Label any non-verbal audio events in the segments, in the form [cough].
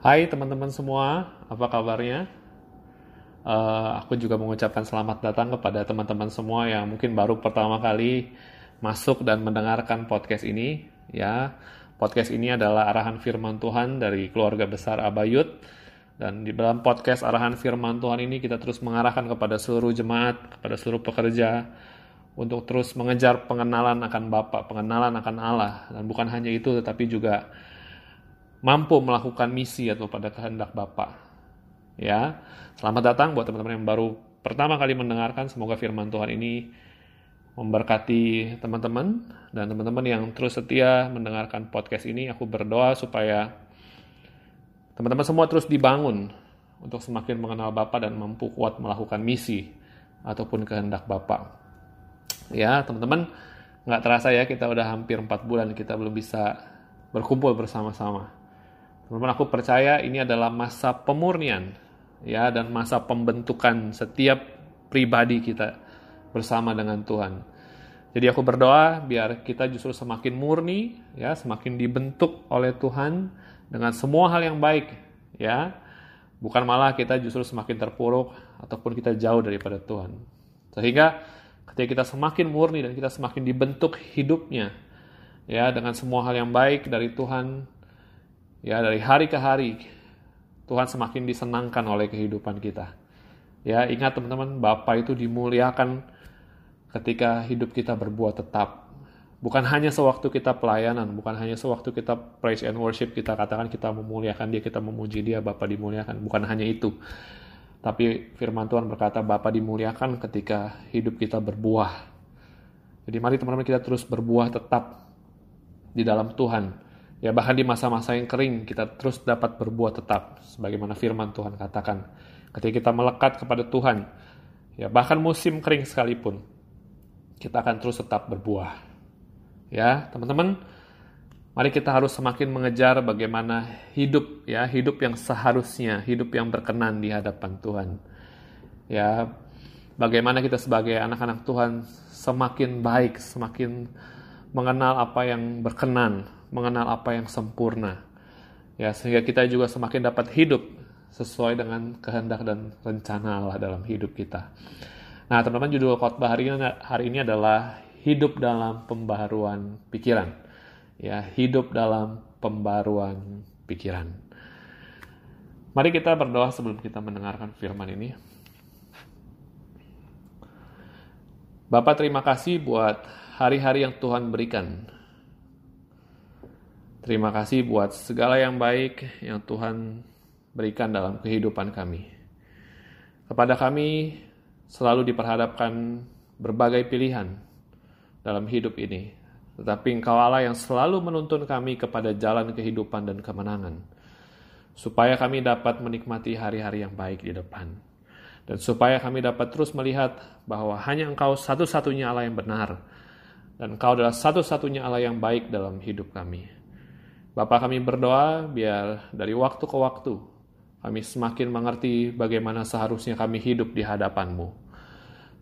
Hai teman-teman semua, apa kabarnya? Uh, aku juga mengucapkan selamat datang kepada teman-teman semua yang mungkin baru pertama kali masuk dan mendengarkan podcast ini. Ya, podcast ini adalah arahan Firman Tuhan dari keluarga besar Abayut. Dan di dalam podcast arahan Firman Tuhan ini kita terus mengarahkan kepada seluruh jemaat, kepada seluruh pekerja untuk terus mengejar pengenalan akan Bapa, pengenalan akan Allah. Dan bukan hanya itu, tetapi juga mampu melakukan misi atau pada kehendak Bapa. Ya, selamat datang buat teman-teman yang baru pertama kali mendengarkan. Semoga firman Tuhan ini memberkati teman-teman dan teman-teman yang terus setia mendengarkan podcast ini. Aku berdoa supaya teman-teman semua terus dibangun untuk semakin mengenal Bapa dan mampu kuat melakukan misi ataupun kehendak Bapa. Ya, teman-teman, nggak terasa ya kita udah hampir 4 bulan kita belum bisa berkumpul bersama-sama. Teman-teman aku percaya ini adalah masa pemurnian ya dan masa pembentukan setiap pribadi kita bersama dengan Tuhan. Jadi aku berdoa biar kita justru semakin murni ya, semakin dibentuk oleh Tuhan dengan semua hal yang baik ya. Bukan malah kita justru semakin terpuruk ataupun kita jauh daripada Tuhan. Sehingga ketika kita semakin murni dan kita semakin dibentuk hidupnya ya dengan semua hal yang baik dari Tuhan Ya, dari hari ke hari Tuhan semakin disenangkan oleh kehidupan kita. Ya, ingat teman-teman, Bapa itu dimuliakan ketika hidup kita berbuat tetap. Bukan hanya sewaktu kita pelayanan, bukan hanya sewaktu kita praise and worship, kita katakan kita memuliakan dia, kita memuji dia, Bapa dimuliakan. Bukan hanya itu. Tapi firman Tuhan berkata Bapa dimuliakan ketika hidup kita berbuah. Jadi mari teman-teman kita terus berbuah tetap di dalam Tuhan Ya bahkan di masa-masa yang kering kita terus dapat berbuah tetap sebagaimana firman Tuhan katakan. Ketika kita melekat kepada Tuhan, ya bahkan musim kering sekalipun kita akan terus tetap berbuah. Ya, teman-teman, mari kita harus semakin mengejar bagaimana hidup ya, hidup yang seharusnya, hidup yang berkenan di hadapan Tuhan. Ya, bagaimana kita sebagai anak-anak Tuhan semakin baik, semakin mengenal apa yang berkenan, mengenal apa yang sempurna. Ya, sehingga kita juga semakin dapat hidup sesuai dengan kehendak dan rencana Allah dalam hidup kita. Nah, teman-teman, judul khotbah hari ini, hari ini adalah hidup dalam pembaruan pikiran. Ya, hidup dalam pembaruan pikiran. Mari kita berdoa sebelum kita mendengarkan firman ini. Bapak terima kasih buat hari-hari yang Tuhan berikan Terima kasih buat segala yang baik yang Tuhan berikan dalam kehidupan kami. Kepada kami selalu diperhadapkan berbagai pilihan dalam hidup ini, tetapi Engkau Allah yang selalu menuntun kami kepada jalan kehidupan dan kemenangan, supaya kami dapat menikmati hari-hari yang baik di depan, dan supaya kami dapat terus melihat bahwa hanya Engkau satu-satunya Allah yang benar, dan Engkau adalah satu-satunya Allah yang baik dalam hidup kami. Bapak kami berdoa biar dari waktu ke waktu kami semakin mengerti bagaimana seharusnya kami hidup di hadapan-Mu.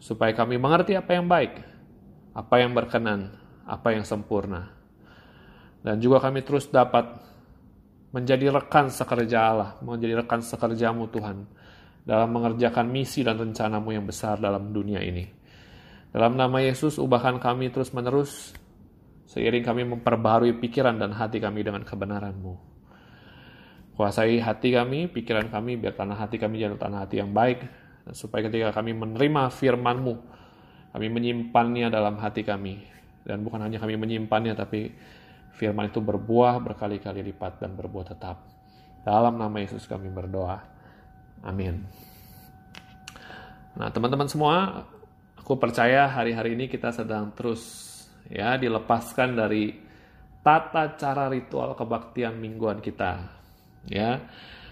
Supaya kami mengerti apa yang baik, apa yang berkenan, apa yang sempurna. Dan juga kami terus dapat menjadi rekan sekerja Allah, menjadi rekan sekerjamu Tuhan, dalam mengerjakan misi dan rencanamu yang besar dalam dunia ini. Dalam nama Yesus, ubahkan kami terus menerus seiring kami memperbaharui pikiran dan hati kami dengan kebenaran-Mu. Kuasai hati kami, pikiran kami, biar tanah hati kami jadi tanah hati yang baik, supaya ketika kami menerima firman-Mu, kami menyimpannya dalam hati kami. Dan bukan hanya kami menyimpannya, tapi firman itu berbuah berkali-kali lipat dan berbuah tetap. Dalam nama Yesus kami berdoa. Amin. Nah, teman-teman semua, aku percaya hari-hari ini kita sedang terus ya dilepaskan dari tata cara ritual kebaktian mingguan kita. Ya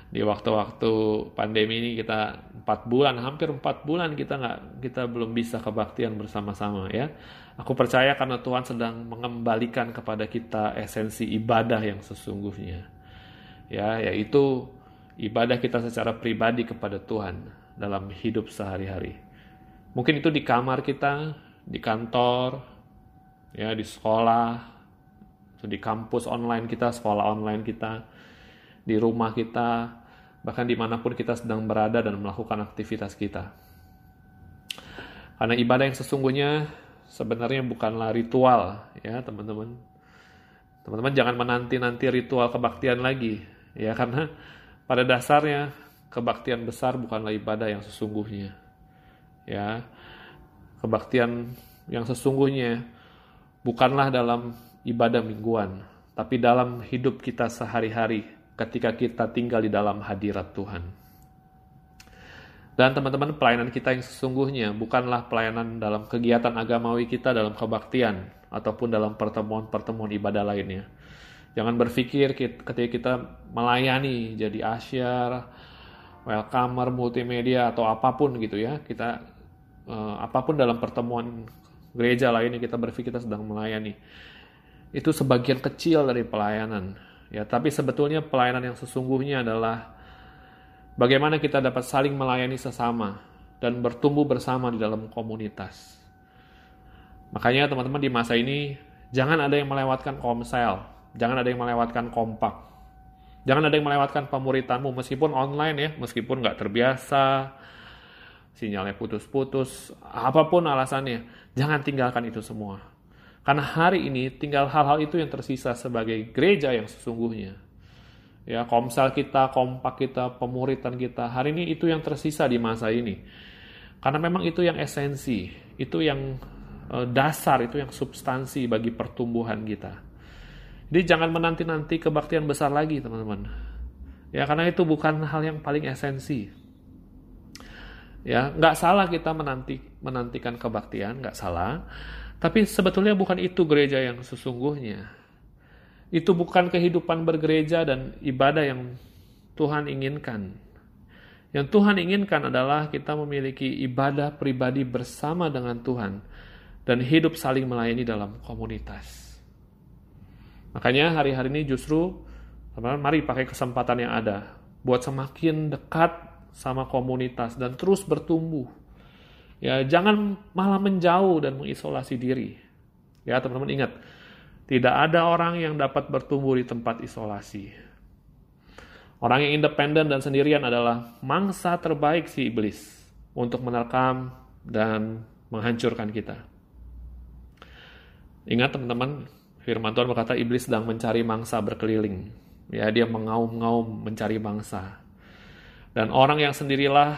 di waktu-waktu pandemi ini kita empat bulan hampir empat bulan kita nggak kita belum bisa kebaktian bersama-sama ya. Aku percaya karena Tuhan sedang mengembalikan kepada kita esensi ibadah yang sesungguhnya. Ya yaitu ibadah kita secara pribadi kepada Tuhan dalam hidup sehari-hari. Mungkin itu di kamar kita di kantor ya di sekolah, di kampus online kita, sekolah online kita, di rumah kita, bahkan di mana pun kita sedang berada dan melakukan aktivitas kita. Karena ibadah yang sesungguhnya sebenarnya bukanlah ritual, ya teman-teman. Teman-teman jangan menanti-nanti ritual kebaktian lagi, ya karena pada dasarnya kebaktian besar bukanlah ibadah yang sesungguhnya. Ya. Kebaktian yang sesungguhnya bukanlah dalam ibadah mingguan, tapi dalam hidup kita sehari-hari ketika kita tinggal di dalam hadirat Tuhan. Dan teman-teman, pelayanan kita yang sesungguhnya bukanlah pelayanan dalam kegiatan agamawi kita dalam kebaktian ataupun dalam pertemuan-pertemuan ibadah lainnya. Jangan berpikir ketika kita melayani jadi asyar, welcomer, multimedia atau apa pun gitu ya, kita uh, apa pun dalam pertemuan gereja lainnya kita berpikir kita sedang melayani. Itu sebagian kecil dari pelayanan. Ya, tapi sebetulnya pelayanan yang sesungguhnya adalah bagaimana kita dapat saling melayani sesama dan bertumbuh bersama di dalam komunitas. Makanya teman-teman di masa ini jangan ada yang melewatkan komsel, jangan ada yang melewatkan kompak, jangan ada yang melewatkan pemuritanmu meskipun online ya, meskipun nggak terbiasa, sinyalnya putus-putus, apa pun alasannya, jangan tinggalkan itu semua. Karena hari ini tinggal hal-hal itu yang tersisa sebagai gereja yang sesungguhnya. Ya, komsel kita, kompak kita, pemuritan kita, hari ini itu yang tersisa di masa ini. Karena memang itu yang esensi, itu yang Eh, dasar, itu yang substansi bagi pertumbuhan kita. Jadi jangan menanti-nanti kebaktian besar lagi, teman-teman. Ya, karena itu bukan hal yang paling esensi. Ya, nggak salah kita menanti menantikan kebaktian, nggak salah. Tapi sebetulnya bukan itu gereja yang sesungguhnya. Itu bukan kehidupan bergereja dan ibadah yang Tuhan inginkan. Yang Tuhan inginkan adalah kita memiliki ibadah pribadi bersama dengan Tuhan dan hidup saling melayani dalam komunitas. Makanya hari-hari ini justru mari pakai kesempatan yang ada buat semakin dekat sama komunitas dan terus bertumbuh. Ya, jangan malah menjauh dan mengisolasi diri. Ya, teman-teman ingat, tidak ada orang yang dapat bertumbuh di tempat isolasi. Orang yang independen dan sendirian adalah mangsa terbaik si iblis untuk menerkam dan menghancurkan kita. Ingat teman-teman, firman Tuhan berkata iblis sedang mencari mangsa berkeliling. Ya, dia mengaum-ngaum mencari mangsa. Dan orang yang sendirilah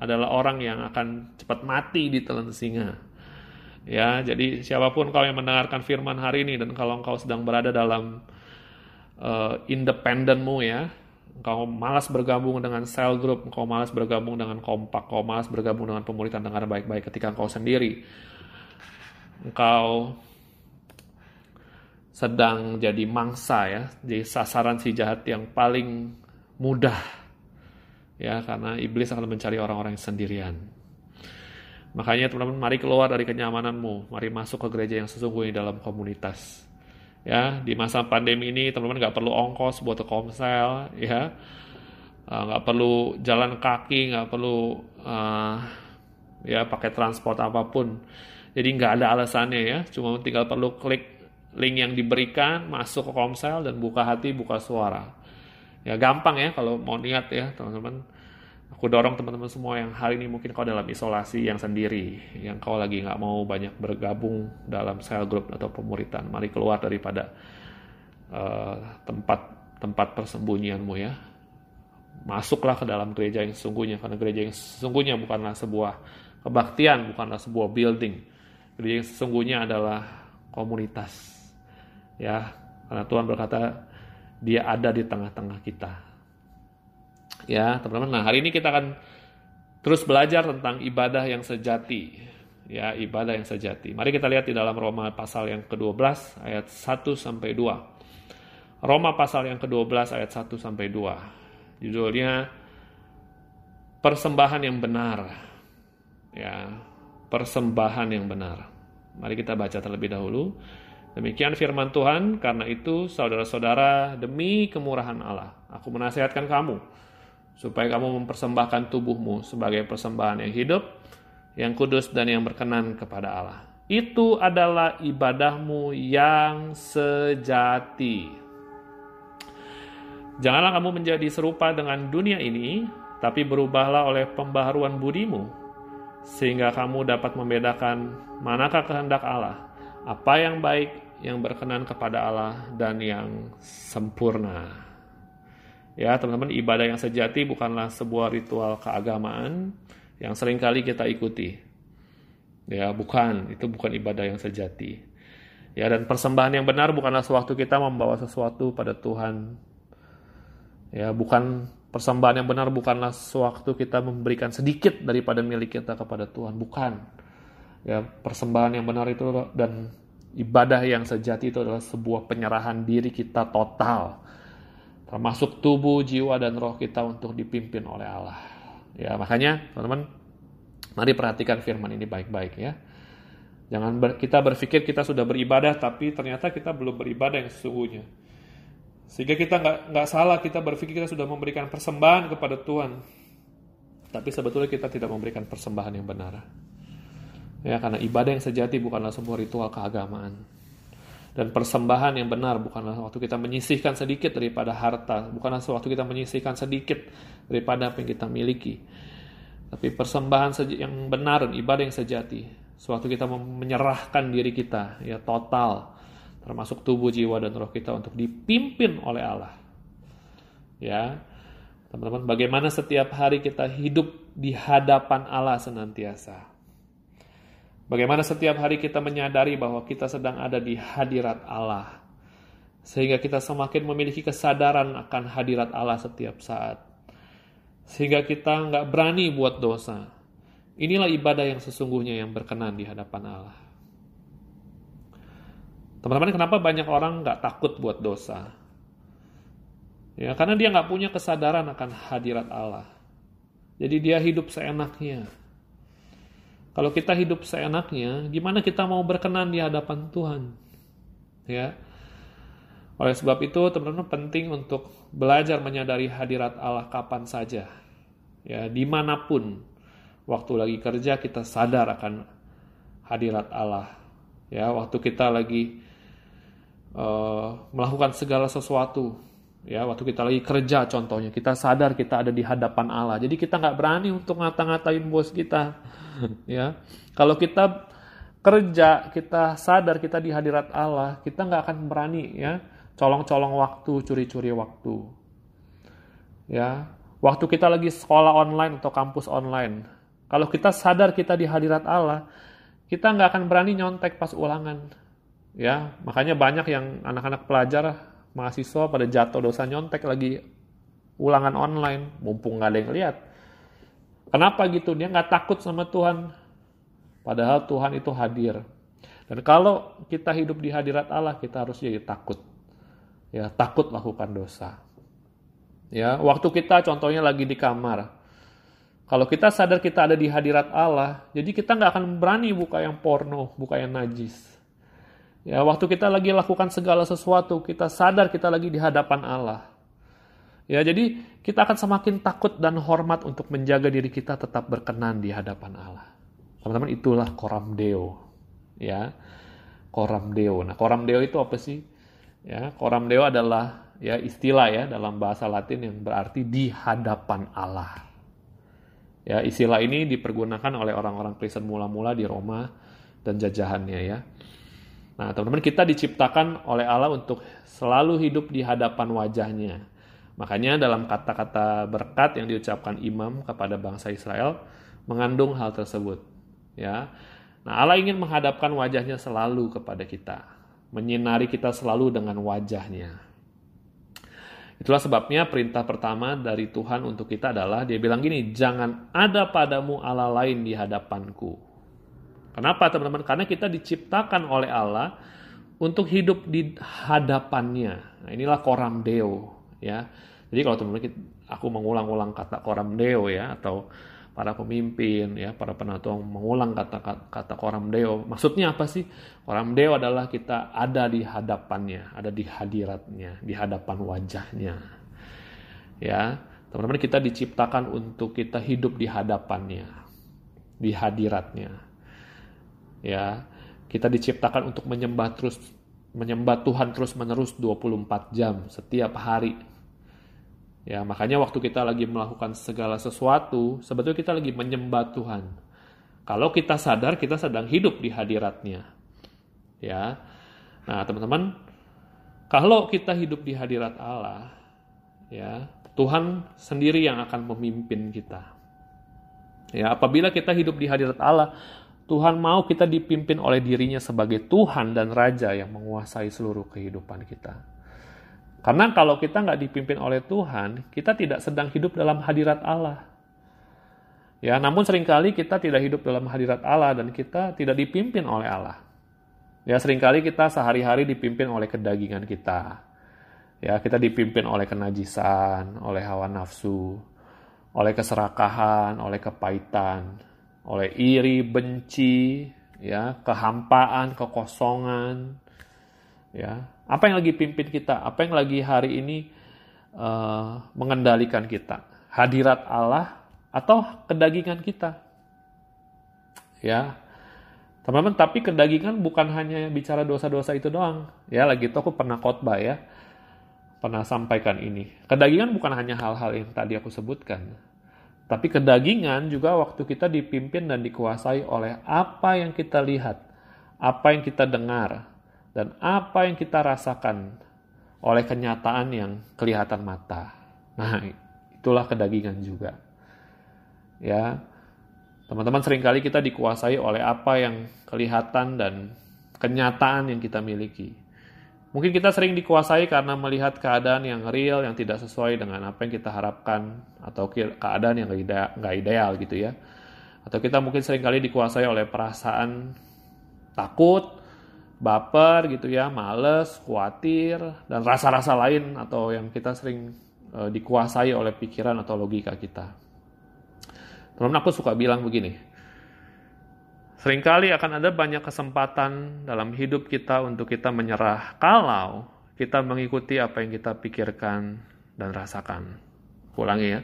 adalah orang yang akan cepat mati di telan singa. Ya, jadi siapa pun kau yang mendengarkan firman hari ini dan kalau engkau sedang berada dalam uh, independenmu ya, engkau malas bergabung dengan cell group, engkau malas bergabung dengan kompak, engkau malas bergabung dengan pemuritan dengan baik-baik ketika engkau sendiri. Engkau sedang jadi mangsa ya, jadi sasaran si jahat yang paling mudah ya karena iblis akan mencari orang-orang yang sendirian. Makanya teman-teman mari keluar dari kenyamananmu, mari masuk ke gereja yang sesungguhnya dalam komunitas. Ya, di masa pandemi ini teman-teman nggak perlu ongkos buat ke komsel, ya, ah, nggak perlu jalan kaki, nggak perlu uh, ya pakai transport apa pun. Jadi nggak ada alasannya ya, cuma tinggal perlu klik link yang diberikan, masuk ke Komsel dan buka hati, buka suara. Ya gampang ya kalau mau niat ya teman-teman. Aku dorong teman-teman semua yang hari ini mungkin kau dalam isolasi yang sendiri, yang kau lagi nggak mau banyak bergabung dalam sel group atau pemuritan. Mari keluar daripada uh, tempat tempat persembunyianmu ya. Masuklah ke dalam gereja yang sesungguhnya, karena gereja yang sesungguhnya bukanlah sebuah kebaktian, bukanlah sebuah building. Gereja yang sesungguhnya adalah komunitas ya karena Tuhan berkata dia ada di tengah-tengah kita. Ya teman-teman. Nah hari ini kita akan terus belajar tentang ibadah yang sejati. Ya ibadah yang sejati. Mari kita lihat di dalam Roma pasal yang ke-12 ayat 1 sampai 2 Roma pasal yang ke-12 ayat 1 sampai 2 judulnya persembahan yang benar. Ya persembahan yang benar. Mari kita baca terlebih dahulu Demikian firman Tuhan, karena itu saudara-saudara demi kemurahan Allah, aku menasihatkan kamu supaya kamu mempersembahkan tubuhmu sebagai persembahan yang hidup, yang kudus dan yang berkenan kepada Allah. Itu adalah ibadahmu yang sejati. Janganlah kamu menjadi serupa dengan dunia ini, tapi berubahlah oleh pembaharuan budimu, sehingga kamu dapat membedakan manakah kehendak Allah, apa yang baik, yang berkenan kepada Allah, dan yang sempurna. Ya, teman-teman, ibadah yang sejati bukanlah sebuah ritual keagamaan yang sering kali kita ikuti. Ya, bukan, itu bukan ibadah yang sejati. Ya, dan persembahan yang benar bukanlah sewaktu kita membawa sesuatu pada Tuhan Ya, bukan persembahan yang benar bukanlah sewaktu kita memberikan sedikit daripada milik kita kepada Tuhan, bukan. Ya, persembahan yang benar itu dan ibadah yang sejati itu adalah sebuah penyerahan diri kita total. Termasuk tubuh, jiwa dan roh kita untuk dipimpin oleh Allah. Ya, makanya teman-teman mari perhatikan firman ini baik-baik ya. Jangan ber, kita berpikir kita sudah beribadah tapi ternyata kita belum beribadah yang sesungguhnya. Sehingga kita nggak nggak salah kita berpikir kita sudah memberikan persembahan kepada Tuhan, tapi sebetulnya kita tidak memberikan persembahan yang benar. Ya, karena ibadah yang sejati bukanlah sebuah ritual keagamaan. Dan persembahan yang benar bukanlah waktu kita menyisihkan sedikit daripada harta, bukanlah waktu kita menyisihkan sedikit daripada apa yang kita miliki. Tapi persembahan yang benar dan ibadah yang sejati, suatu kita menyerahkan diri kita ya total termasuk tubuh, jiwa, dan roh kita untuk dipimpin oleh Allah. Ya, teman-teman, bagaimana setiap hari kita hidup di hadapan Allah senantiasa. Bagaimana setiap hari kita menyadari bahwa kita sedang ada di hadirat Allah. Sehingga kita semakin memiliki kesadaran akan hadirat Allah setiap saat. Sehingga kita nggak berani buat dosa. Inilah ibadah yang sesungguhnya yang berkenan di hadapan Allah. Teman-teman, kenapa banyak orang nggak takut buat dosa? Ya, karena dia nggak punya kesadaran akan hadirat Allah. Jadi dia hidup seenaknya. Kalau kita hidup seenaknya, gimana kita mau berkenan di hadapan Tuhan? Ya. Oleh sebab itu, teman-teman penting untuk belajar menyadari hadirat Allah kapan saja. Ya, di mana pun. Waktu lagi kerja kita sadar akan hadirat Allah. Ya, waktu kita lagi uh, melakukan segala sesuatu ya waktu kita lagi kerja contohnya kita sadar kita ada di hadapan Allah. Jadi kita nggak berani untuk ngata-ngatain bos kita [laughs] ya. Kalau kita kerja kita sadar kita di hadirat Allah kita nggak akan berani ya colong-colong waktu curi-curi waktu. Ya waktu kita lagi sekolah online atau kampus online kalau kita sadar kita di hadirat Allah kita nggak akan berani nyontek pas ulangan. Ya, makanya banyak yang anak-anak pelajar, mahasiswa pada jatuh dosa nyontek lagi ulangan online, mumpung nggak ada yang lihat. Kenapa gitu? Dia nggak takut sama Tuhan. Padahal Tuhan itu hadir. Dan kalau kita hidup di hadirat Allah, kita harus jadi takut. Ya, takut lakukan dosa. Ya, waktu kita contohnya lagi di kamar. Kalau kita sadar kita ada di hadirat Allah, jadi kita nggak akan berani buka yang porno, buka yang najis. Ya, waktu kita lagi lakukan segala sesuatu, kita sadar kita lagi di hadapan Allah. Ya, jadi kita akan semakin takut dan hormat untuk menjaga diri kita tetap berkenan di hadapan Allah. Teman-teman, itulah koram deo. Ya. Koram deo. Nah, koram deo itu apa sih? Ya, koram deo adalah ya istilah ya dalam bahasa Latin yang berarti di hadapan Allah. Ya, istilah ini dipergunakan oleh orang-orang Kristen mula-mula di Roma dan jajahannya ya. Nah, teman-teman, kita diciptakan oleh Allah untuk selalu hidup di hadapan wajahnya. Makanya dalam kata-kata berkat yang diucapkan imam kepada bangsa Israel mengandung hal tersebut. Ya. Nah, Allah ingin menghadapkan wajahnya selalu kepada kita, menyinari kita selalu dengan wajahnya. Itulah sebabnya perintah pertama dari Tuhan untuk kita adalah dia bilang gini, jangan ada padamu Allah lain di hadapanku. Kenapa teman-teman? Karena kita diciptakan oleh Allah untuk hidup di hadapannya. Nah, inilah koram deo ya. Jadi kalau teman-teman aku mengulang-ulang kata koram deo ya atau para pemimpin ya, para penatua mengulang kata kata koram deo. Maksudnya apa sih? Koram deo adalah kita ada di hadapannya, ada di hadiratnya, di hadapan wajahnya. Ya, teman-teman kita diciptakan untuk kita hidup di hadapannya, di hadiratnya ya kita diciptakan untuk menyembah terus menyembah Tuhan terus menerus 24 jam setiap hari Ya, makanya waktu kita lagi melakukan segala sesuatu, sebetulnya kita lagi menyembah Tuhan. Kalau kita sadar kita sedang hidup di hadiratnya. Ya. Nah, teman-teman, kalau kita hidup di hadirat Allah, ya, Tuhan sendiri yang akan memimpin kita. Ya, apabila kita hidup di hadirat Allah, Tuhan mau kita dipimpin oleh dirinya sebagai Tuhan dan Raja yang menguasai seluruh kehidupan kita. Karena kalau kita nggak dipimpin oleh Tuhan, kita tidak sedang hidup dalam hadirat Allah. Ya, namun sering kali kita tidak hidup dalam hadirat Allah dan kita tidak dipimpin oleh Allah. Ya, sering kali kita sehari-hari dipimpin oleh kedagingan kita. Ya, kita dipimpin oleh kenajisan, oleh hawa nafsu, oleh keserakahan, oleh kepahitan, oleh iri, benci, ya, kehampaan, kekosongan, ya, apa yang lagi pimpin kita? Apa yang lagi hari ini uh, mengendalikan kita? Hadirat Allah atau kedagingan kita? Ya, teman-teman. Tapi kedagingan bukan hanya bicara dosa-dosa itu doang. Ya, lagi itu aku pernah khotbah ya, pernah sampaikan ini. Kedagingan bukan hanya hal-hal yang tadi aku sebutkan. Tapi kedagingan juga waktu kita dipimpin dan dikuasai oleh apa yang kita lihat, apa yang kita dengar, dan apa yang kita rasakan oleh kenyataan yang kelihatan mata. Nah, itulah kedagingan juga. Ya. Teman-teman sering kali kita dikuasai oleh apa yang kelihatan dan kenyataan yang kita miliki. Mungkin kita sering dikuasai karena melihat keadaan yang real, yang tidak sesuai dengan apa yang kita harapkan, atau keadaan yang nggak ideal gitu ya. Atau kita mungkin sering kali dikuasai oleh perasaan takut, baper gitu ya, males, khawatir, dan rasa-rasa lain atau yang kita sering uh, dikuasai oleh pikiran atau logika kita. Teman-teman aku suka bilang begini, sering kali akan ada banyak kesempatan dalam hidup kita untuk kita menyerah kalau kita mengikuti apa yang kita pikirkan dan rasakan. Ulangi ya.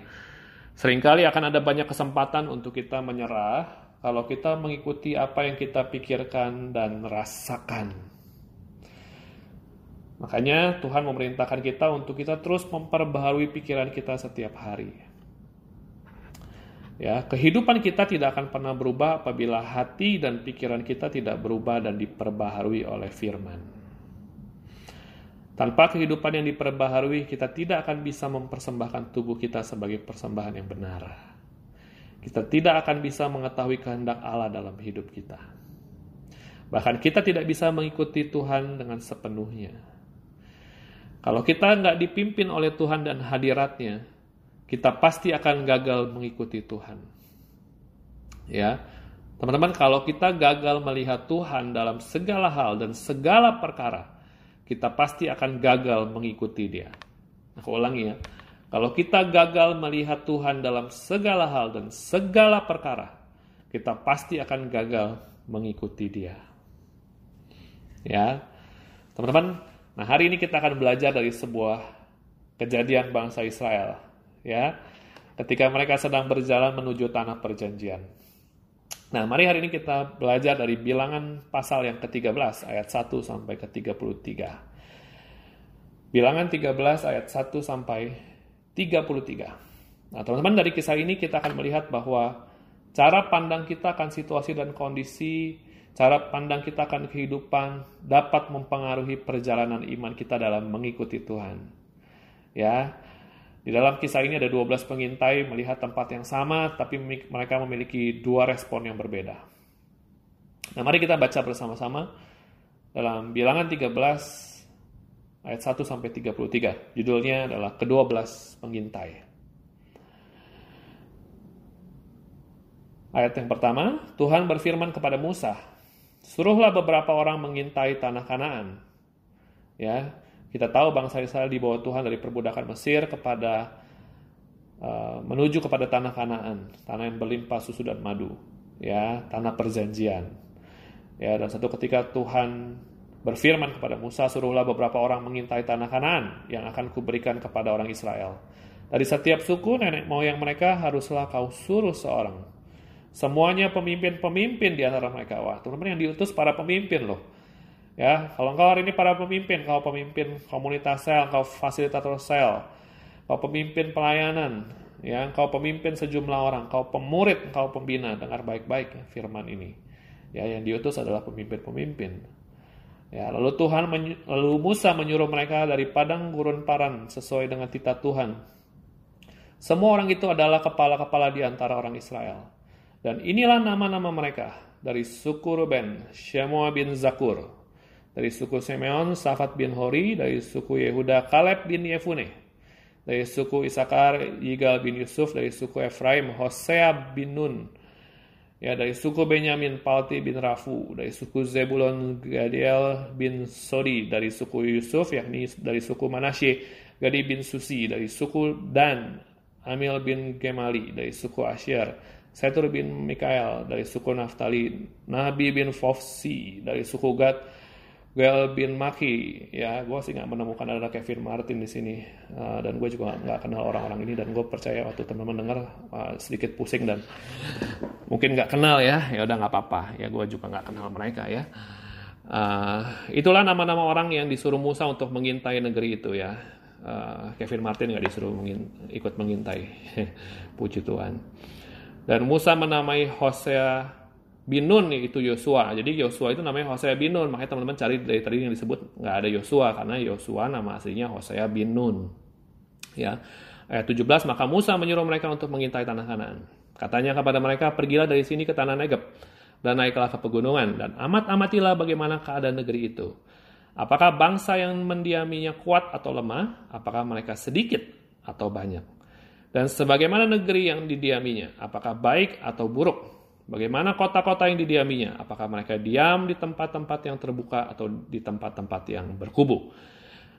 Seringkali akan ada banyak kesempatan untuk kita menyerah kalau kita mengikuti apa yang kita pikirkan dan rasakan. Makanya Tuhan memerintahkan kita untuk kita terus memperbaharui pikiran kita setiap hari. Ya, kehidupan kita tidak akan pernah berubah apabila hati dan pikiran kita tidak berubah dan diperbaharui oleh firman. Tanpa kehidupan yang diperbaharui, kita tidak akan bisa mempersembahkan tubuh kita sebagai persembahan yang benar kita tidak akan bisa mengetahui kehendak Allah dalam hidup kita. Bahkan kita tidak bisa mengikuti Tuhan dengan sepenuhnya. Kalau kita nggak dipimpin oleh Tuhan dan hadiratnya, kita pasti akan gagal mengikuti Tuhan. Ya, teman-teman, kalau kita gagal melihat Tuhan dalam segala hal dan segala perkara, kita pasti akan gagal mengikuti Dia. Aku ulangi ya, kalau kita gagal melihat Tuhan dalam segala hal dan segala perkara, kita pasti akan gagal mengikuti Dia. Ya, teman-teman. Nah hari ini kita akan belajar dari sebuah kejadian bangsa Israel. Ya, ketika mereka sedang berjalan menuju tanah perjanjian. Nah, mari hari ini kita belajar dari bilangan pasal yang ke-13 ayat 1 sampai ke-33. Bilangan 13 ayat 1 sampai 33. Nah, teman-teman dari kisah ini kita akan melihat bahwa cara pandang kita akan situasi dan kondisi, cara pandang kita akan kehidupan dapat mempengaruhi perjalanan iman kita dalam mengikuti Tuhan. Ya. Di dalam kisah ini ada 12 pengintai melihat tempat yang sama tapi mereka memiliki dua respon yang berbeda. Nah, mari kita baca bersama-sama dalam Bilangan 13 ayat 1 sampai 33. Judulnya adalah kedua belas pengintai. Ayat yang pertama, Tuhan berfirman kepada Musa, "Suruhlah beberapa orang mengintai tanah Kanaan." Ya, kita tahu bangsa Israel di bawah Tuhan dari perbudakan Mesir kepada uh, menuju kepada tanah Kanaan, tanah yang berlimpah susu dan madu, ya, tanah perjanjian. Ya, dan satu ketika Tuhan berfirman kepada Musa, suruhlah beberapa orang mengintai tanah Kanaan yang akan kuberikan kepada orang Israel. Dari setiap suku nenek moyang mereka haruslah kau suruh seorang. Semuanya pemimpin-pemimpin di antara mereka. Wah, teman-teman yang diutus para pemimpin loh. Ya, kalau engkau hari ini para pemimpin, kau pemimpin komunitas sel, kau fasilitator sel, kau pemimpin pelayanan, ya, kau pemimpin sejumlah orang, kau pemurid, kau pembina. Dengar baik-baik ya, firman ini. Ya, yang diutus adalah pemimpin-pemimpin. Ya, lalu Tuhan lalu Musa menyuruh mereka dari padang gurun paran sesuai dengan titah Tuhan. Semua orang itu adalah kepala-kepala di antara orang Israel. Dan inilah nama-nama mereka dari suku Ruben, Shemua bin Zakur, dari suku Simeon, Safat bin Hori, dari suku Yehuda, Kaleb bin Yefune, dari suku Isakar, Yigal bin Yusuf, dari suku Efraim, Hosea bin Nun, Ya, dari suku Benyamin, Palti bin Rafu, dari suku Zebulon, Gadiel bin Sodi, dari suku Yusuf, yakni dari suku Manasye, Gadi bin Susi, dari suku Dan, Amil bin Gemali, dari suku Asyir, Setur bin Mikael, dari suku Naftali, Nabi bin Fofsi, dari suku Gad, Gael bin Maki, ya gue sih nggak menemukan ada Kevin Martin di sini. Uh, dan gue juga nggak kenal orang-orang ini dan gue percaya waktu teman-teman dengar uh, sedikit pusing dan mungkin nggak kenal ya. Ya udah nggak apa-apa. Ya gue juga nggak kenal mereka ya. Uh, itulah nama-nama orang yang disuruh Musa untuk mengintai negeri itu ya. Uh, Kevin Martin nggak disuruh mengin, ikut mengintai. [laughs] Puji Tuhan. Dan Musa menamai Hosea Binun itu Yosua. Jadi Yosua itu namanya Hosea Binun. Makanya teman-teman cari dari tadi yang disebut nggak ada Yosua karena Yosua nama aslinya Hosea Binun. Ya. Ayat 17, maka Musa menyuruh mereka untuk mengintai tanah Kanaan. Katanya kepada mereka, pergilah dari sini ke tanah Negeb dan naiklah ke pegunungan dan amat-amatilah bagaimana keadaan negeri itu. Apakah bangsa yang mendiaminya kuat atau lemah? Apakah mereka sedikit atau banyak? Dan sebagaimana negeri yang didiaminya? Apakah baik atau buruk? Bagaimana kota-kota yang didiaminya? Apakah mereka diam di tempat-tempat yang terbuka atau di tempat-tempat yang berkubu?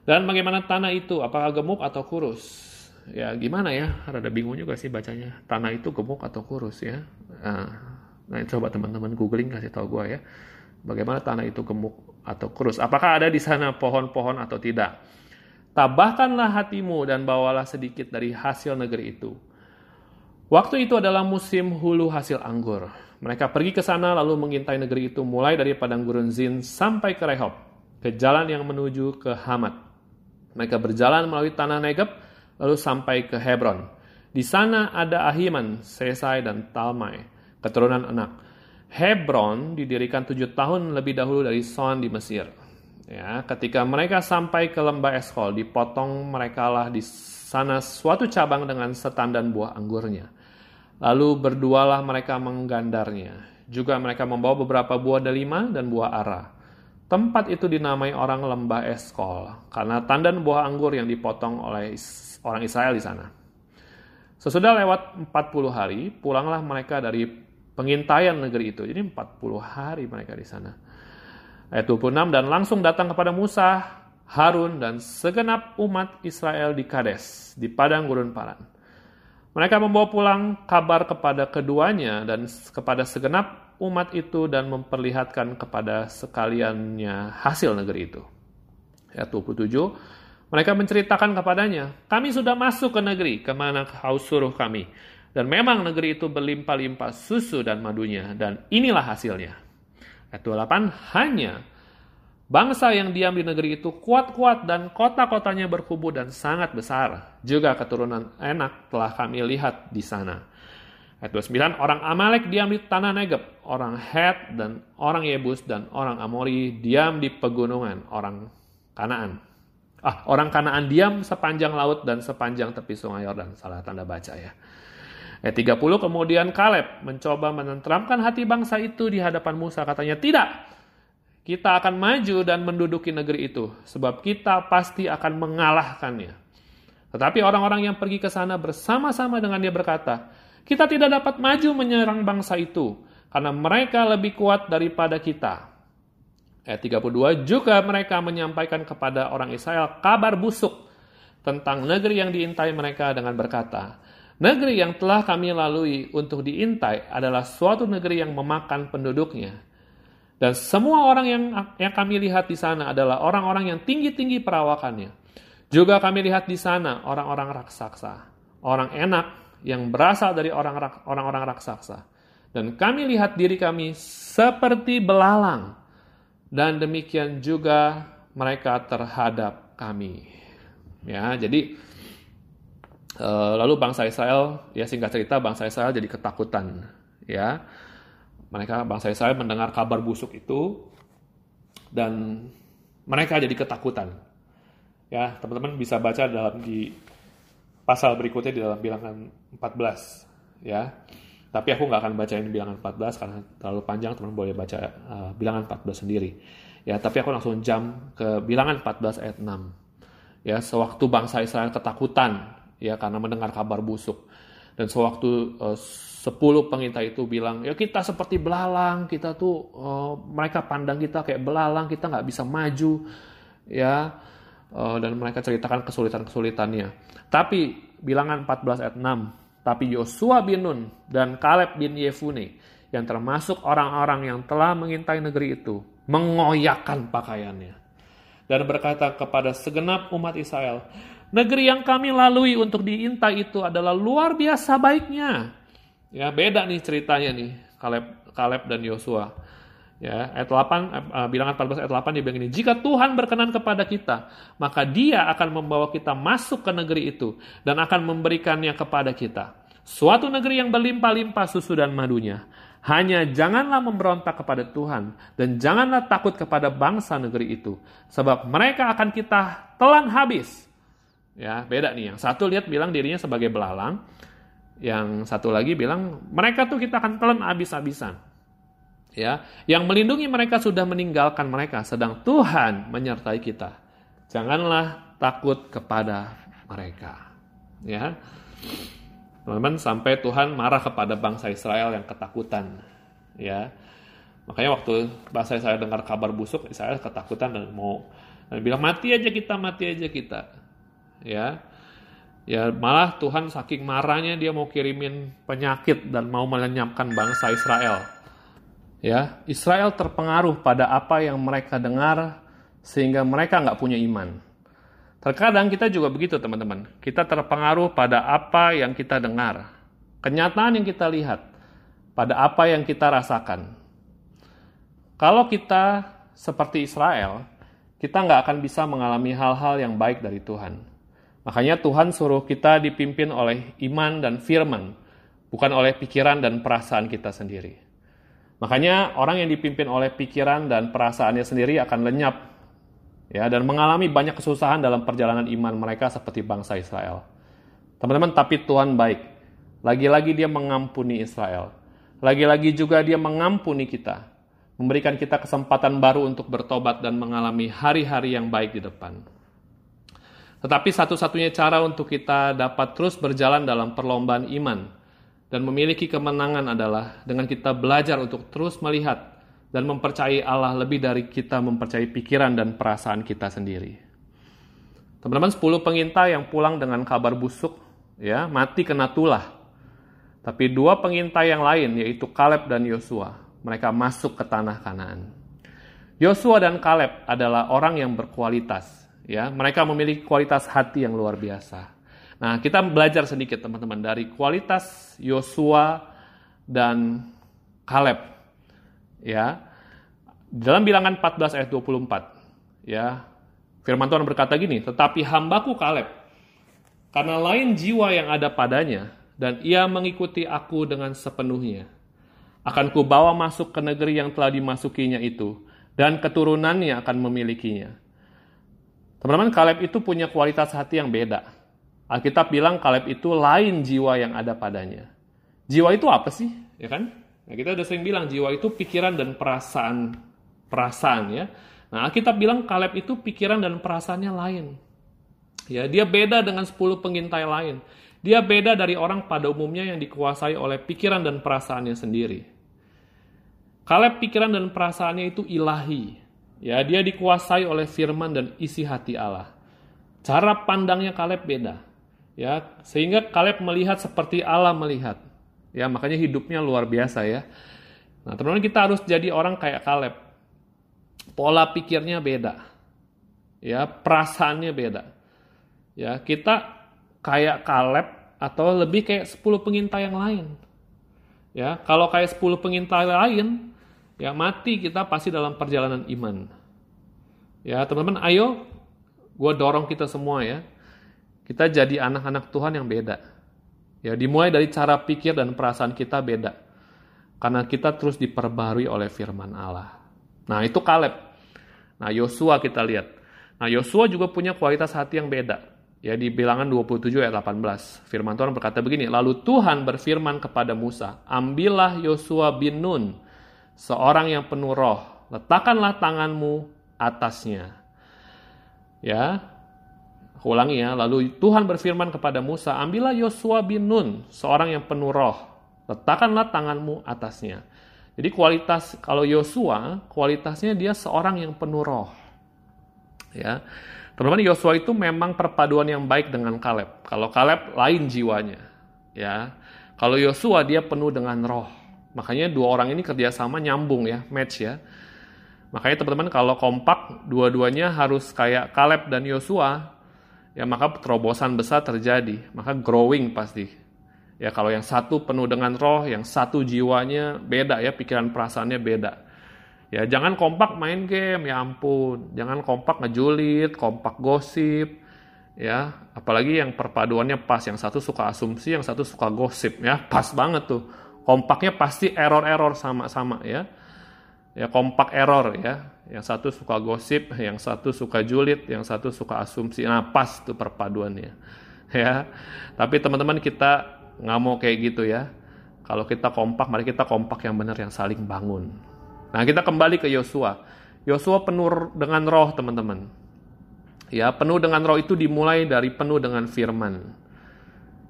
Dan bagaimana tanah itu? Apakah gemuk atau kurus? Ya gimana ya? Rada bingung juga sih bacanya. Tanah itu gemuk atau kurus ya? Nah, nah coba teman-teman googling kasih tahu gue ya. Bagaimana tanah itu gemuk atau kurus? Apakah ada di sana pohon-pohon atau tidak? Tabahkanlah hatimu dan bawalah sedikit dari hasil negeri itu Waktu itu adalah musim hulu hasil anggur. Mereka pergi ke sana lalu mengintai negeri itu mulai dari padang gurun Zin sampai ke Rehob, ke jalan yang menuju ke Hamat. Mereka berjalan melalui tanah Negeb lalu sampai ke Hebron. Di sana ada Ahiman, Sesai, dan Talmai, keturunan anak. Hebron didirikan tujuh tahun lebih dahulu dari Son di Mesir. Ya, ketika mereka sampai ke lembah Eskol, dipotong merekalah di sana suatu cabang dengan setandan buah anggurnya. Lalu berdualah mereka menggandarnya. Juga mereka membawa beberapa buah delima dan buah ara. Tempat itu dinamai orang lembah Eskol karena tandan buah anggur yang dipotong oleh orang Israel di sana. Sesudah lewat 40 hari, pulanglah mereka dari pengintaian negeri itu. Jadi 40 hari mereka di sana. Ayat 26, dan langsung datang kepada Musa, Harun, dan segenap umat Israel di Kades, di padang gurun Paran. Mereka membawa pulang kabar kepada keduanya dan kepada segenap umat itu dan memperlihatkan kepada sekaliannya hasil negeri itu. Ayat 27, mereka menceritakan kepadanya, kami sudah masuk ke negeri, ke mana kau suruh kami. Dan memang negeri itu berlimpah-limpah susu dan madunya, dan inilah hasilnya. Ayat 28, hanya Bangsa yang diam di negeri itu kuat-kuat dan kota-kotanya berkubu dan sangat besar. Juga keturunan enak telah kami lihat di sana. Ayat 29, orang Amalek diam di tanah Negeb, orang Het dan orang Yebus dan orang Amori diam di pegunungan, orang Kanaan. Ah, orang Kanaan diam sepanjang laut dan sepanjang tepi sungai Yordan. Salah tanda baca ya. Ayat 30, kemudian Kaleb mencoba menenteramkan hati bangsa itu di hadapan Musa. Katanya, tidak, kita akan maju dan menduduki negeri itu, sebab kita pasti akan mengalahkannya. Tetapi orang-orang yang pergi ke sana bersama-sama dengan dia berkata, kita tidak dapat maju menyerang bangsa itu, karena mereka lebih kuat daripada kita. Ayat 32, juga mereka menyampaikan kepada orang Israel kabar busuk tentang negeri yang diintai mereka dengan berkata, Negeri yang telah kami lalui untuk diintai adalah suatu negeri yang memakan penduduknya, dan semua orang yang yang kami lihat di sana adalah orang-orang yang tinggi-tinggi perawakannya. Juga kami lihat di sana orang-orang raksasa, orang enak yang berasal dari orang-orang raksasa. Dan kami lihat diri kami seperti belalang. Dan demikian juga mereka terhadap kami. Ya, jadi Uh, lalu bangsa Israel, ya singkat cerita bangsa Israel jadi ketakutan, ya. Mereka bangsa Israel mendengar kabar busuk itu dan mereka jadi ketakutan. Ya, teman-teman bisa baca dalam di pasal berikutnya di dalam bilangan 14, ya. Tapi aku nggak akan bacain bilangan 14 karena terlalu panjang, teman boleh baca uh, bilangan 14 sendiri. Ya, tapi aku langsung jam ke bilangan 14 ayat 6. Ya, sewaktu bangsa Israel ketakutan ya karena mendengar kabar busuk. Dan sewaktu uh, 10 pengintai itu bilang, ya kita seperti belalang, kita tuh uh, mereka pandang kita kayak belalang, kita nggak bisa maju, ya. Uh, dan mereka ceritakan kesulitan-kesulitannya. Tapi bilangan 14 ayat 6 tapi Yosua bin Nun dan Kaleb bin Yefune yang termasuk orang-orang yang telah mengintai negeri itu mengoyakkan pakaiannya dan berkata kepada segenap umat Israel, negeri yang kami lalui untuk diintai itu adalah luar biasa baiknya. Ya, beda nih ceritanya nih, Kaleb, Kaleb dan Yosua. Ya, ayat 8 uh, bilangan 14 ayat 8 dia bilang ini, jika Tuhan berkenan kepada kita, maka Dia akan membawa kita masuk ke negeri itu dan akan memberikannya kepada kita. Suatu negeri yang berlimpah-limpah susu dan madunya. Hanya janganlah memberontak kepada Tuhan dan janganlah takut kepada bangsa negeri itu, sebab mereka akan kita telan habis. Ya, beda nih. Yang satu lihat bilang dirinya sebagai belalang, yang satu lagi bilang mereka tuh kita akan telan habis-habisan. Ya yang melindungi mereka sudah meninggalkan mereka sedang Tuhan menyertai kita. Janganlah takut kepada mereka. Ya. Teman-teman sampai Tuhan marah kepada bangsa Israel yang ketakutan. Ya. Makanya waktu bangsa Israel dengar kabar busuk Israel ketakutan dan mau dan bilang mati aja kita mati aja kita ya ya malah Tuhan saking marahnya dia mau kirimin penyakit dan mau melenyapkan bangsa Israel Ya, Israel terpengaruh pada apa yang mereka dengar sehingga mereka nggak punya iman. Terkadang kita juga begitu teman-teman. Kita terpengaruh pada apa yang kita dengar. Kenyataan yang kita lihat. Pada apa yang kita rasakan. Kalau kita seperti Israel, kita nggak akan bisa mengalami hal-hal yang baik dari Tuhan. Makanya Tuhan suruh kita dipimpin oleh iman dan firman, bukan oleh pikiran dan perasaan kita sendiri. Makanya orang yang dipimpin oleh pikiran dan perasaannya sendiri akan lenyap ya dan mengalami banyak kesusahan dalam perjalanan iman mereka seperti bangsa Israel. Teman-teman, tapi Tuhan baik. Lagi-lagi dia mengampuni Israel. Lagi-lagi juga dia mengampuni kita. Memberikan kita kesempatan baru untuk bertobat dan mengalami hari-hari yang baik di depan. Tetapi satu-satunya cara untuk kita dapat terus berjalan dalam perlombaan iman dan memiliki kemenangan adalah dengan kita belajar untuk terus melihat dan mempercayai Allah lebih dari kita mempercayai pikiran dan perasaan kita sendiri. Teman-teman, 10 pengintai yang pulang dengan kabar busuk, ya, mati kena tulah. Tapi dua pengintai yang lain, yaitu Kaleb dan Yosua, mereka masuk ke tanah Kanaan. Yosua dan Kaleb adalah orang yang berkualitas, ya. Mereka memiliki kualitas hati yang luar biasa. Nah, kita belajar sedikit teman-teman dari kualitas Yosua dan Kaleb. Ya. Dalam bilangan 14 ayat 24, ya. Firman Tuhan berkata gini, "Tetapi hambaku Kaleb, karena lain jiwa yang ada padanya dan ia mengikuti aku dengan sepenuhnya, akan kubawa masuk ke negeri yang telah dimasukinya itu dan keturunannya akan memilikinya." Teman-teman, Kaleb itu punya kualitas hati yang beda Alkitab bilang Kaleb itu lain jiwa yang ada padanya. Jiwa itu apa sih? Ya kan? Nah, kita udah sering bilang jiwa itu pikiran dan perasaan perasaan ya. Nah, Alkitab bilang Kaleb itu pikiran dan perasaannya lain. Ya, dia beda dengan 10 pengintai lain. Dia beda dari orang pada umumnya yang dikuasai oleh pikiran dan perasaannya sendiri. Kaleb pikiran dan perasaannya itu ilahi. Ya, dia dikuasai oleh firman dan isi hati Allah. Cara pandangnya Kaleb beda. Ya sehingga Kaleb melihat seperti Allah melihat. Ya makanya hidupnya luar biasa ya. Nah teman-teman kita harus jadi orang kayak Kaleb. Pola pikirnya beda. Ya perasaannya beda. Ya kita kayak Kaleb atau lebih kayak 10 pengintai yang lain. Ya kalau kayak 10 pengintai lain ya mati kita pasti dalam perjalanan iman ya teman-teman ayo gue dorong kita semua ya Kita jadi anak-anak Tuhan yang beda. Ya, dimulai dari cara pikir dan perasaan kita beda. Karena kita terus diperbarui oleh firman Allah. Nah, itu Kaleb. Nah, Yosua kita lihat. Nah, Yosua juga punya kualitas hati yang beda. Ya, di bilangan 27 ayat 18. Firman Tuhan berkata begini, Lalu Tuhan berfirman kepada Musa, Ambillah Yosua bin Nun, seorang yang penuh roh, letakkanlah tanganmu atasnya. Ya, ulangi ya, lalu Tuhan berfirman kepada Musa, ambillah Yosua bin Nun, seorang yang penuh roh, letakkanlah tanganmu atasnya. Jadi kualitas kalau Yosua, kualitasnya dia seorang yang penuh roh. Ya. Teman-teman Yosua itu memang perpaduan yang baik dengan Kaleb. Kalau Kaleb lain jiwanya. Ya. Kalau Yosua dia penuh dengan roh. Makanya dua orang ini kerjasama nyambung ya, match ya. Makanya teman-teman kalau kompak dua-duanya harus kayak Kaleb dan Yosua, ya maka terobosan besar terjadi, maka growing pasti. Ya kalau yang satu penuh dengan roh, yang satu jiwanya beda ya, pikiran perasaannya beda. Ya jangan kompak main game, ya ampun. Jangan kompak ngejulit, kompak gosip, ya. Apalagi yang perpaduannya pas, yang satu suka asumsi, yang satu suka gosip, ya pas banget tuh. Kompaknya pasti error-error sama-sama ya. Ya kompak error ya yang satu suka gosip, yang satu suka julid, yang satu suka asumsi. Nah, pas tuh perpaduannya. [laughs] Ya. Tapi teman-teman kita nggak mau kayak gitu ya. Kalau kita kompak, mari kita kompak yang benar, yang saling bangun. Nah, kita kembali ke Yosua. Yosua penuh dengan roh, teman-teman. Ya, penuh dengan roh itu dimulai dari penuh dengan firman.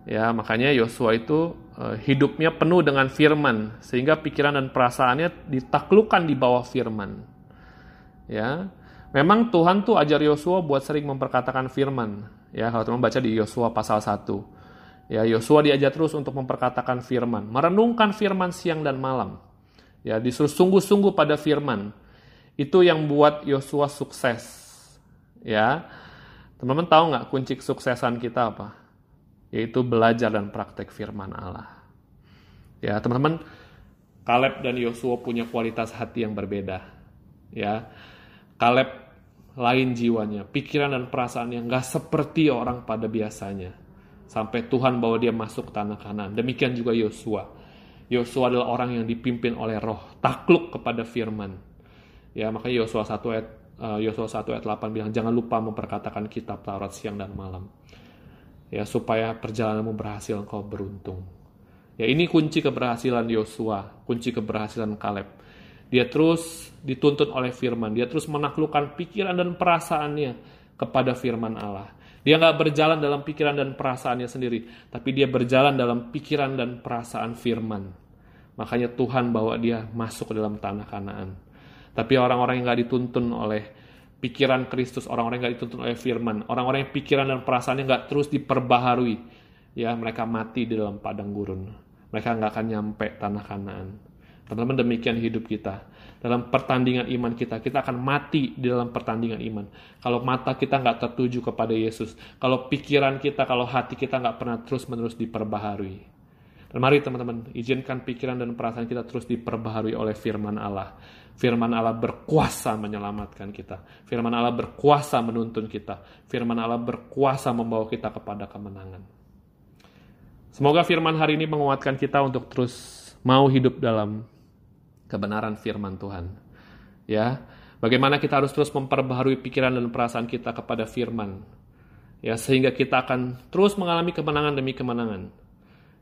Ya, makanya Yosua itu uh, hidupnya penuh dengan firman sehingga pikiran dan perasaannya ditaklukkan di bawah firman. Ya memang Tuhan tuh ajar Yosua buat sering memperkatakan firman. Ya kalau teman baca di Yosua pasal 1 ya Yosua diajar terus untuk memperkatakan firman merenungkan firman siang dan malam. Ya disuruh sungguh-sungguh pada firman. Itu yang buat Yosua sukses. Ya teman-teman tahu nggak kunci kesuksesan kita apa yaitu belajar dan praktek firman Allah ya teman-teman Kaleb dan Yosua punya kualitas hati yang berbeda ya Kaleb lain jiwanya, pikiran dan perasaan yang gak seperti orang pada biasanya. Sampai Tuhan bawa dia masuk tanah kanan. Demikian juga Yosua. Yosua adalah orang yang dipimpin oleh roh, takluk kepada firman. Ya, makanya Yosua 1 ayat uh, Yosua 1 ayat 8 bilang jangan lupa memperkatakan kitab Taurat siang dan malam. Ya, supaya perjalananmu berhasil engkau beruntung. Ya, ini kunci keberhasilan Yosua, kunci keberhasilan Kaleb dia terus dituntun oleh firman. Dia terus menaklukkan pikiran dan perasaannya kepada firman Allah. Dia nggak berjalan dalam pikiran dan perasaannya sendiri, tapi dia berjalan dalam pikiran dan perasaan firman. Makanya Tuhan bawa dia masuk ke dalam tanah kanaan. Tapi orang-orang yang nggak dituntun oleh pikiran Kristus, orang-orang yang nggak dituntun oleh firman, orang-orang yang pikiran dan perasaannya nggak terus diperbaharui, ya mereka mati di dalam padang gurun. Mereka nggak akan nyampe tanah kanaan. Teman-teman demikian hidup kita. Dalam pertandingan iman kita, kita akan mati di dalam pertandingan iman. Kalau mata kita nggak tertuju kepada Yesus, kalau pikiran kita, kalau hati kita nggak pernah terus-menerus diperbaharui. Dan mari teman-teman, izinkan pikiran dan perasaan kita terus diperbaharui oleh firman Allah. Firman Allah berkuasa menyelamatkan kita. Firman Allah berkuasa menuntun kita. Firman Allah berkuasa membawa kita kepada kemenangan. Semoga firman hari ini menguatkan kita untuk terus mau hidup dalam kebenaran firman Tuhan. Ya, bagaimana kita harus terus memperbaharui pikiran dan perasaan kita kepada firman. Ya, sehingga kita akan terus mengalami kemenangan demi kemenangan.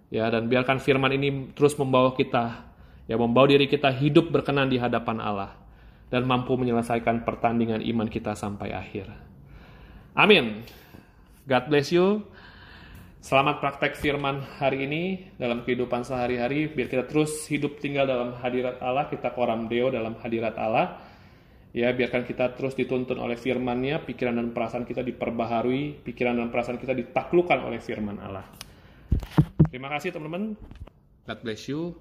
Ya, dan biarkan firman ini terus membawa kita ya membawa diri kita hidup berkenan di hadapan Allah dan mampu menyelesaikan pertandingan iman kita sampai akhir. Amin. God bless you. Selamat praktek firman hari ini dalam kehidupan sehari-hari, biar kita terus hidup tinggal dalam hadirat Allah, kita koram deo dalam hadirat Allah. Ya, biarkan kita terus dituntun oleh firman-Nya, pikiran dan perasaan kita diperbaharui, pikiran dan perasaan kita ditaklukkan oleh firman Allah. Terima kasih teman-teman. God bless you.